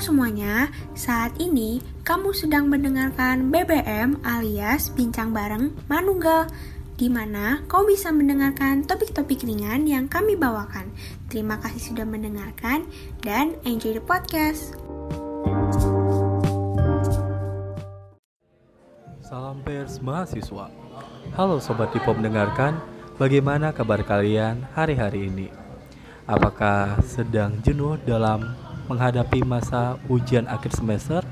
semuanya, saat ini kamu sedang mendengarkan BBM alias Bincang Bareng Manunggal di mana kau bisa mendengarkan topik-topik ringan yang kami bawakan. Terima kasih sudah mendengarkan dan enjoy the podcast. Salam pers mahasiswa. Halo sobat Tipo mendengarkan, bagaimana kabar kalian hari-hari ini? Apakah sedang jenuh dalam menghadapi masa ujian akhir semester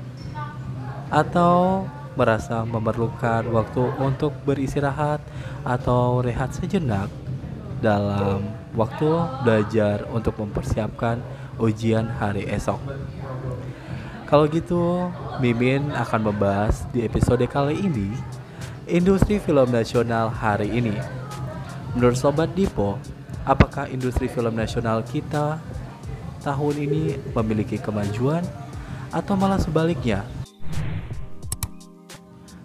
atau merasa memerlukan waktu untuk beristirahat atau rehat sejenak dalam waktu belajar untuk mempersiapkan ujian hari esok. Kalau gitu, Mimin akan membahas di episode kali ini industri film nasional hari ini. Menurut Sobat Dipo, apakah industri film nasional kita tahun ini memiliki kemajuan atau malah sebaliknya?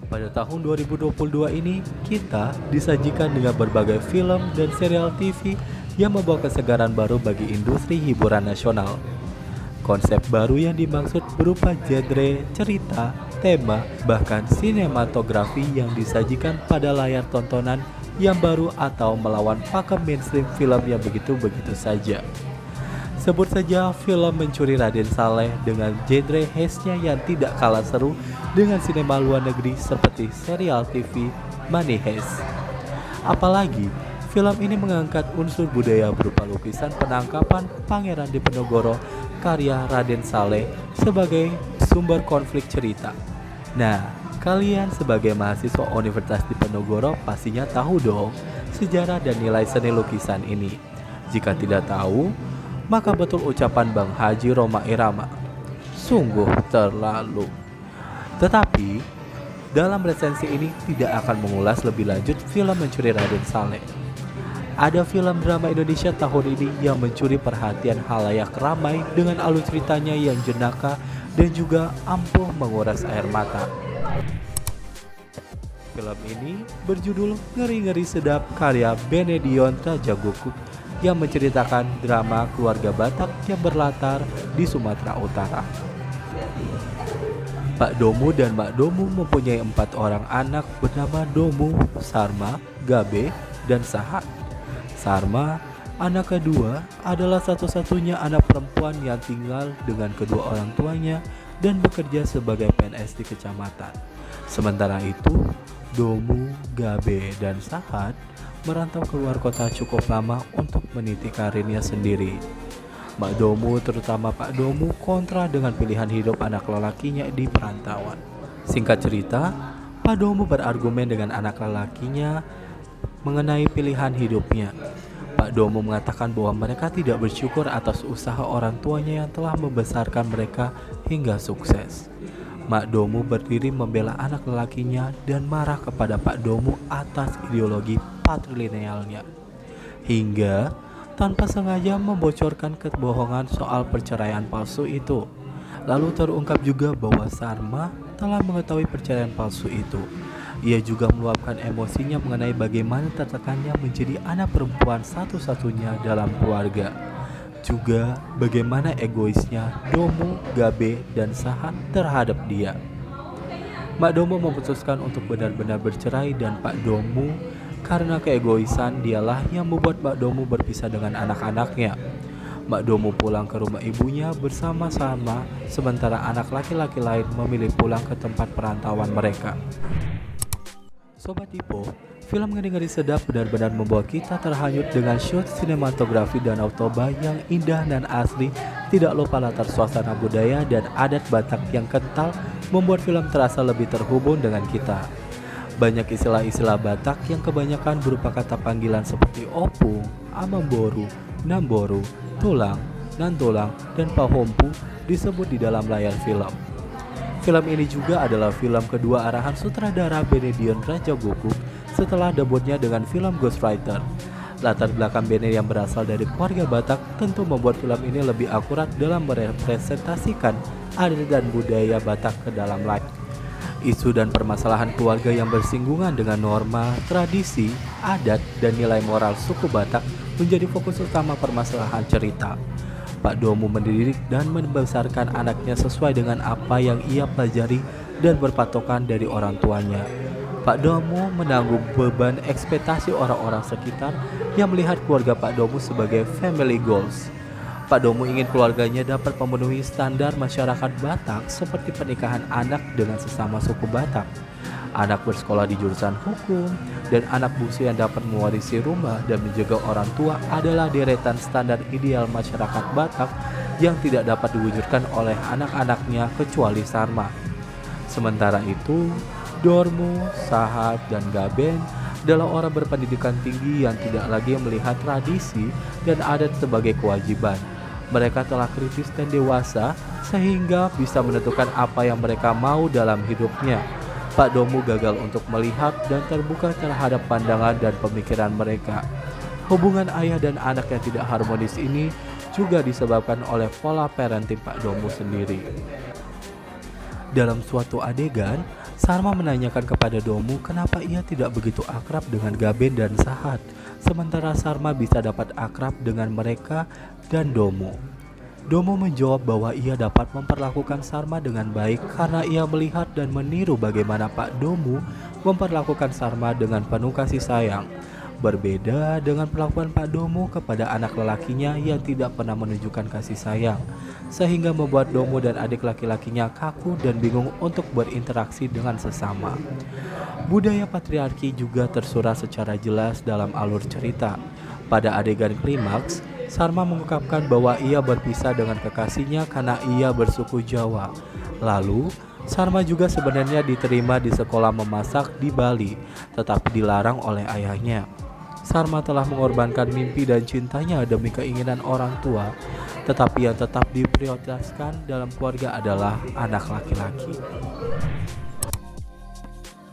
Pada tahun 2022 ini, kita disajikan dengan berbagai film dan serial TV yang membawa kesegaran baru bagi industri hiburan nasional. Konsep baru yang dimaksud berupa genre, cerita, tema, bahkan sinematografi yang disajikan pada layar tontonan yang baru atau melawan pakem mainstream film yang begitu-begitu saja. Sebut saja film Mencuri Raden Saleh dengan genre khasnya yang tidak kalah seru dengan sinema luar negeri seperti serial TV Money Heist. Apalagi, film ini mengangkat unsur budaya berupa lukisan penangkapan Pangeran Diponegoro karya Raden Saleh sebagai sumber konflik cerita. Nah, kalian sebagai mahasiswa Universitas Diponegoro pastinya tahu dong sejarah dan nilai seni lukisan ini. Jika tidak tahu, maka betul ucapan Bang Haji Roma Irama. Sungguh terlalu. Tetapi, dalam resensi ini tidak akan mengulas lebih lanjut film Mencuri Raden Saleh. Ada film drama Indonesia tahun ini yang mencuri perhatian halayak ramai dengan alur ceritanya yang jenaka dan juga ampuh menguras air mata. Film ini berjudul Ngeri-Ngeri Sedap karya Benedion Rajagokuk yang menceritakan drama keluarga Batak yang berlatar di Sumatera Utara. Pak Domu dan Mbak Domu mempunyai empat orang anak bernama Domu, Sarma, Gabe, dan Sahat. Sarma, anak kedua, adalah satu-satunya anak perempuan yang tinggal dengan kedua orang tuanya dan bekerja sebagai PNS di kecamatan. Sementara itu, Domu, Gabe, dan Sahat merantau keluar kota cukup lama untuk meniti karirnya sendiri. Mbak Domu, terutama Pak Domu, kontra dengan pilihan hidup anak lelakinya di perantauan. Singkat cerita, Pak Domu berargumen dengan anak lelakinya mengenai pilihan hidupnya. Pak Domu mengatakan bahwa mereka tidak bersyukur atas usaha orang tuanya yang telah membesarkan mereka hingga sukses. Mak Domu berdiri membela anak lelakinya dan marah kepada Pak Domu atas ideologi patrilinealnya. Hingga tanpa sengaja membocorkan kebohongan soal perceraian palsu itu. Lalu terungkap juga bahwa Sarma telah mengetahui perceraian palsu itu. Ia juga meluapkan emosinya mengenai bagaimana tertekannya menjadi anak perempuan satu-satunya dalam keluarga. Juga bagaimana egoisnya Domo, Gabe, dan Sahat terhadap dia. Mak Domo memutuskan untuk benar-benar bercerai dan Pak Domo karena keegoisan dialah yang membuat Mbak Domu berpisah dengan anak-anaknya. Mbak Domu pulang ke rumah ibunya bersama-sama, sementara anak laki-laki lain memilih pulang ke tempat perantauan mereka. Sobat Ipo, film Ngeri-Ngeri Sedap benar-benar membawa kita terhanyut dengan shot sinematografi Danau Toba yang indah dan asli, tidak lupa latar suasana budaya dan adat Batak yang kental membuat film terasa lebih terhubung dengan kita. Banyak istilah-istilah Batak yang kebanyakan berupa kata panggilan seperti opung, amamboru, namboru, tulang, nantulang, dan pahompu disebut di dalam layar film. Film ini juga adalah film kedua arahan sutradara Benedion Rajagoku setelah debutnya dengan film Ghostwriter. Latar belakang Bene yang berasal dari keluarga Batak tentu membuat film ini lebih akurat dalam merepresentasikan adat dan budaya Batak ke dalam layar. Isu dan permasalahan keluarga yang bersinggungan dengan norma, tradisi, adat, dan nilai moral suku Batak menjadi fokus utama permasalahan cerita. Pak Domu mendidik dan membesarkan anaknya sesuai dengan apa yang ia pelajari dan berpatokan dari orang tuanya. Pak Domu menanggung beban ekspektasi orang-orang sekitar yang melihat keluarga Pak Domu sebagai family goals. Pak Domu ingin keluarganya dapat memenuhi standar masyarakat Batak seperti pernikahan anak dengan sesama suku Batak, anak bersekolah di jurusan hukum, dan anak bungsu yang dapat mewarisi rumah dan menjaga orang tua adalah deretan standar ideal masyarakat Batak yang tidak dapat diwujudkan oleh anak-anaknya kecuali Sarma. Sementara itu, Dormu, Sahat, dan Gaben adalah orang berpendidikan tinggi yang tidak lagi melihat tradisi dan adat sebagai kewajiban mereka telah kritis dan dewasa sehingga bisa menentukan apa yang mereka mau dalam hidupnya. Pak Domu gagal untuk melihat dan terbuka terhadap pandangan dan pemikiran mereka. Hubungan ayah dan anak yang tidak harmonis ini juga disebabkan oleh pola parenting Pak Domu sendiri. Dalam suatu adegan, Sarma menanyakan kepada Domu kenapa ia tidak begitu akrab dengan Gaben dan Sahat, sementara Sarma bisa dapat akrab dengan mereka dan Domo. Domo menjawab bahwa ia dapat memperlakukan Sarma dengan baik karena ia melihat dan meniru bagaimana Pak Domo memperlakukan Sarma dengan penuh kasih sayang. Berbeda dengan perlakuan Pak Domo kepada anak lelakinya yang tidak pernah menunjukkan kasih sayang, sehingga membuat Domo dan adik laki-lakinya kaku dan bingung untuk berinteraksi dengan sesama. Budaya patriarki juga tersurat secara jelas dalam alur cerita. Pada adegan klimaks, Sarma mengungkapkan bahwa ia berpisah dengan kekasihnya karena ia bersuku Jawa. Lalu, Sarma juga sebenarnya diterima di sekolah memasak di Bali, tetapi dilarang oleh ayahnya. Sarma telah mengorbankan mimpi dan cintanya demi keinginan orang tua, tetapi yang tetap diprioritaskan dalam keluarga adalah anak laki-laki.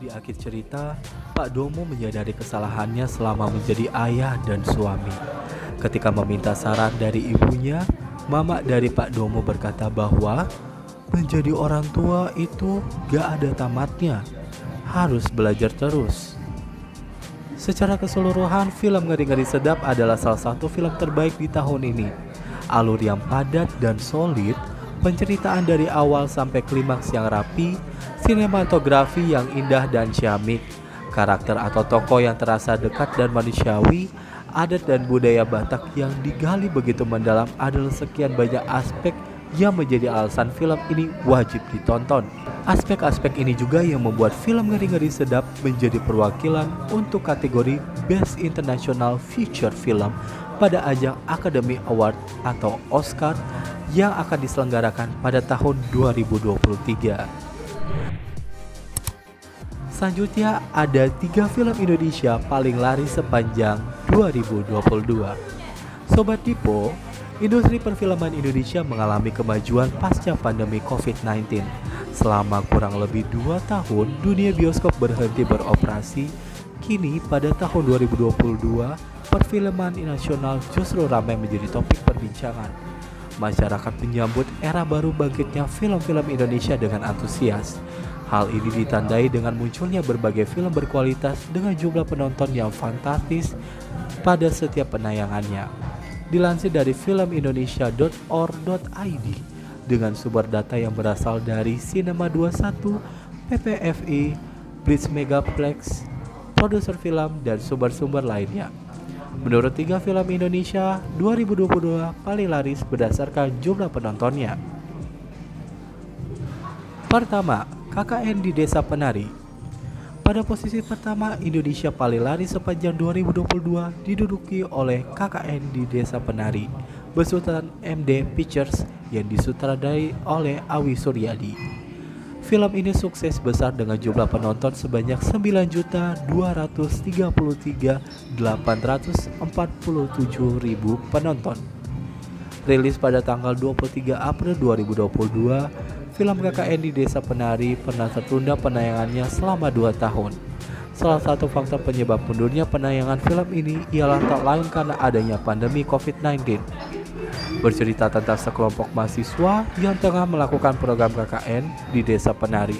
Di akhir cerita, Pak Domo menyadari kesalahannya selama menjadi ayah dan suami. Ketika meminta saran dari ibunya, mama dari Pak Domo berkata bahwa menjadi orang tua itu gak ada tamatnya, harus belajar terus. Secara keseluruhan, film Ngeri-Ngeri Sedap adalah salah satu film terbaik di tahun ini. Alur yang padat dan solid, penceritaan dari awal sampai klimaks yang rapi, sinematografi yang indah dan ciamik, karakter atau tokoh yang terasa dekat dan manusiawi, adat dan budaya Batak yang digali begitu mendalam adalah sekian banyak aspek yang menjadi alasan film ini wajib ditonton. Aspek-aspek ini juga yang membuat film Ngeri-Ngeri Sedap menjadi perwakilan untuk kategori Best International Feature Film pada ajang Academy Award atau Oscar yang akan diselenggarakan pada tahun 2023. Selanjutnya ada tiga film Indonesia paling laris sepanjang 2022. Sobat Tipo, industri perfilman Indonesia mengalami kemajuan pasca pandemi COVID-19. Selama kurang lebih dua tahun, dunia bioskop berhenti beroperasi. Kini pada tahun 2022, perfilman nasional justru ramai menjadi topik perbincangan. Masyarakat menyambut era baru bangkitnya film-film Indonesia dengan antusias. Hal ini ditandai dengan munculnya berbagai film berkualitas dengan jumlah penonton yang fantastis pada setiap penayangannya. Dilansir dari filmindonesia.or.id dengan sumber data yang berasal dari Cinema 21, PPFI, Blitz Megaplex, produser film, dan sumber-sumber lainnya. Menurut tiga film Indonesia, 2022 paling laris berdasarkan jumlah penontonnya. Pertama, KKN di Desa Penari. Pada posisi pertama, Indonesia paling lari sepanjang 2022 diduduki oleh KKN di Desa Penari, besutan MD Pictures yang disutradai oleh Awi Suryadi. Film ini sukses besar dengan jumlah penonton sebanyak 9.233.847.000 penonton. Rilis pada tanggal 23 April 2022, film KKN di Desa Penari pernah tertunda penayangannya selama dua tahun. Salah satu faktor penyebab mundurnya penayangan film ini ialah tak lain karena adanya pandemi COVID-19. Bercerita tentang sekelompok mahasiswa yang tengah melakukan program KKN di Desa Penari.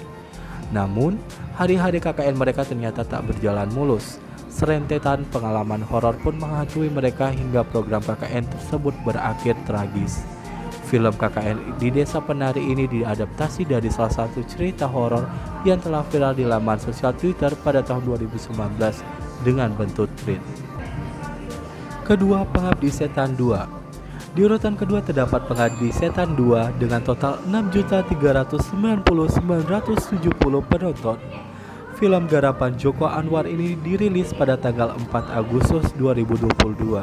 Namun, hari-hari KKN mereka ternyata tak berjalan mulus. Serentetan pengalaman horor pun menghantui mereka hingga program KKN tersebut berakhir tragis. Film KKN di Desa Penari ini diadaptasi dari salah satu cerita horor yang telah viral di laman sosial Twitter pada tahun 2019 dengan bentuk tweet. Kedua, Pengabdi Setan 2 Di urutan kedua terdapat Pengabdi Setan 2 dengan total 6.399.970 penonton. Film garapan Joko Anwar ini dirilis pada tanggal 4 Agustus 2022.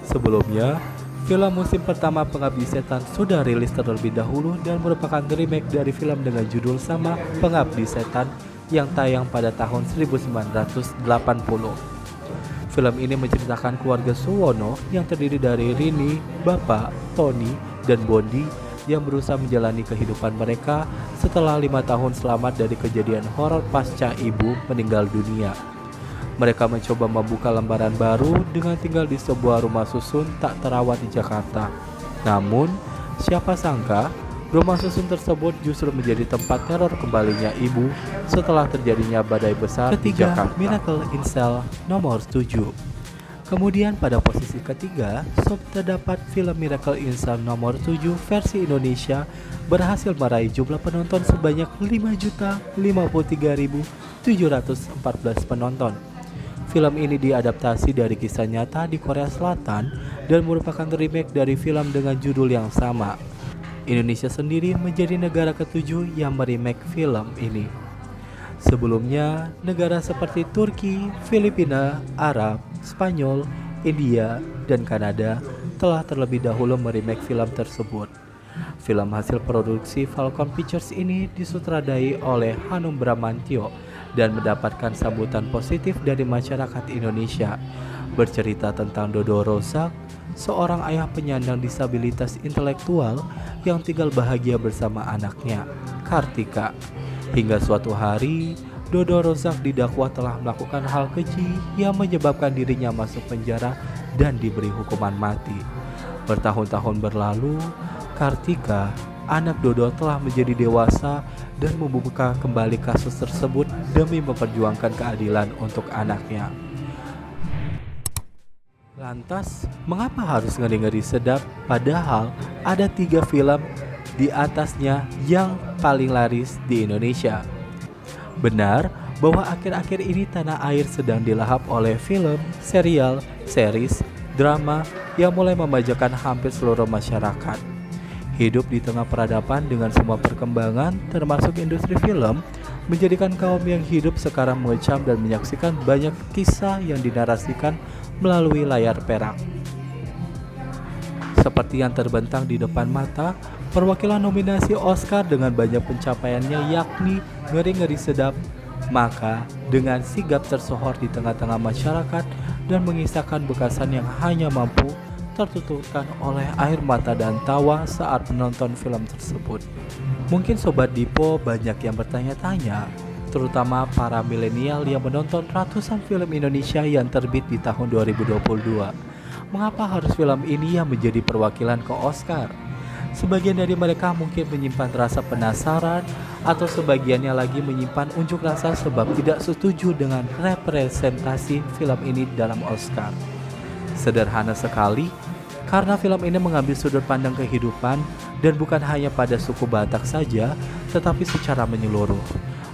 Sebelumnya, Film musim pertama Pengabdi Setan sudah rilis terlebih dahulu dan merupakan remake dari film dengan judul sama Pengabdi Setan yang tayang pada tahun 1980. Film ini menceritakan keluarga Suwono yang terdiri dari Rini, Bapak, Tony, dan Bondi yang berusaha menjalani kehidupan mereka setelah lima tahun selamat dari kejadian horor pasca ibu meninggal dunia. Mereka mencoba membuka lembaran baru dengan tinggal di sebuah rumah susun tak terawat di Jakarta. Namun, siapa sangka rumah susun tersebut justru menjadi tempat teror kembalinya ibu setelah terjadinya badai besar Ketiga, di Jakarta. Miracle in Cell nomor 7. Kemudian pada posisi ketiga, sub terdapat film Miracle in Cell nomor 7 versi Indonesia berhasil meraih jumlah penonton sebanyak 5.053.714 penonton. Film ini diadaptasi dari kisah nyata di Korea Selatan dan merupakan remake dari film dengan judul yang sama. Indonesia sendiri menjadi negara ketujuh yang meremake film ini. Sebelumnya, negara seperti Turki, Filipina, Arab, Spanyol, India, dan Kanada telah terlebih dahulu meremake film tersebut. Film hasil produksi Falcon Pictures ini disutradai oleh Hanum Bramantio dan mendapatkan sambutan positif dari masyarakat Indonesia. Bercerita tentang Dodo Rozak, seorang ayah penyandang disabilitas intelektual yang tinggal bahagia bersama anaknya, Kartika. Hingga suatu hari, Dodo Rozak didakwa telah melakukan hal keji yang menyebabkan dirinya masuk penjara dan diberi hukuman mati. Bertahun-tahun berlalu, Kartika anak Dodo telah menjadi dewasa dan membuka kembali kasus tersebut demi memperjuangkan keadilan untuk anaknya. Lantas, mengapa harus ngeri-ngeri sedap padahal ada tiga film di atasnya yang paling laris di Indonesia? Benar bahwa akhir-akhir ini tanah air sedang dilahap oleh film, serial, series, drama yang mulai memajakan hampir seluruh masyarakat. Hidup di tengah peradaban dengan semua perkembangan, termasuk industri film, menjadikan kaum yang hidup sekarang mengecam dan menyaksikan banyak kisah yang dinarasikan melalui layar perak. Seperti yang terbentang di depan mata, perwakilan nominasi Oscar dengan banyak pencapaiannya yakni Ngeri-Ngeri Sedap, maka dengan sigap tersohor di tengah-tengah masyarakat dan mengisahkan bekasan yang hanya mampu tertutupkan oleh air mata dan tawa saat menonton film tersebut. Mungkin Sobat Dipo banyak yang bertanya-tanya, terutama para milenial yang menonton ratusan film Indonesia yang terbit di tahun 2022. Mengapa harus film ini yang menjadi perwakilan ke Oscar? Sebagian dari mereka mungkin menyimpan rasa penasaran atau sebagiannya lagi menyimpan unjuk rasa sebab tidak setuju dengan representasi film ini dalam Oscar. Sederhana sekali, karena film ini mengambil sudut pandang kehidupan dan bukan hanya pada suku Batak saja, tetapi secara menyeluruh.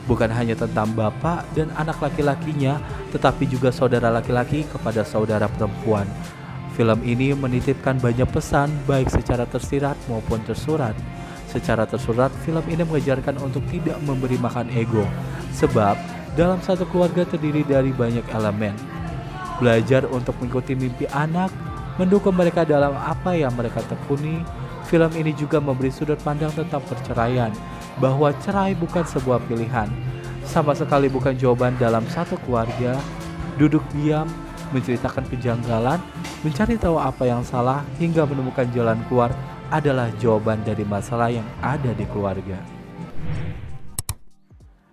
Bukan hanya tentang bapak dan anak laki-lakinya, tetapi juga saudara laki-laki kepada saudara perempuan. Film ini menitipkan banyak pesan baik secara tersirat maupun tersurat. Secara tersurat, film ini mengajarkan untuk tidak memberi makan ego, sebab dalam satu keluarga terdiri dari banyak elemen, belajar untuk mengikuti mimpi anak, mendukung mereka dalam apa yang mereka tekuni. Film ini juga memberi sudut pandang tentang perceraian, bahwa cerai bukan sebuah pilihan, sama sekali bukan jawaban dalam satu keluarga. Duduk diam, menceritakan kejanggalan, mencari tahu apa yang salah hingga menemukan jalan keluar adalah jawaban dari masalah yang ada di keluarga.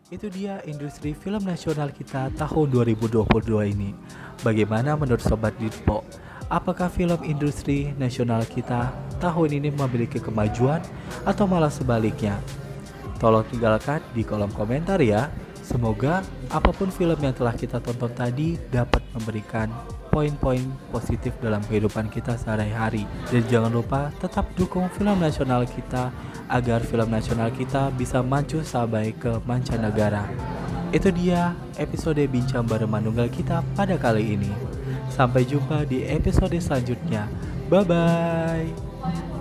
Itu dia industri film nasional kita tahun 2022 ini. Bagaimana menurut Sobat Ditpo? Apakah film industri nasional kita tahun ini memiliki kemajuan atau malah sebaliknya? Tolong tinggalkan di kolom komentar ya. Semoga apa pun film yang telah kita tonton tadi dapat memberikan poin-poin positif dalam kehidupan kita sehari-hari. Dan jangan lupa tetap dukung film nasional kita agar film nasional kita bisa maju sampai ke mancanegara. Itu dia episode Bincang Bareng Manunggal kita pada kali ini. Sampai jumpa di episode selanjutnya. Bye bye.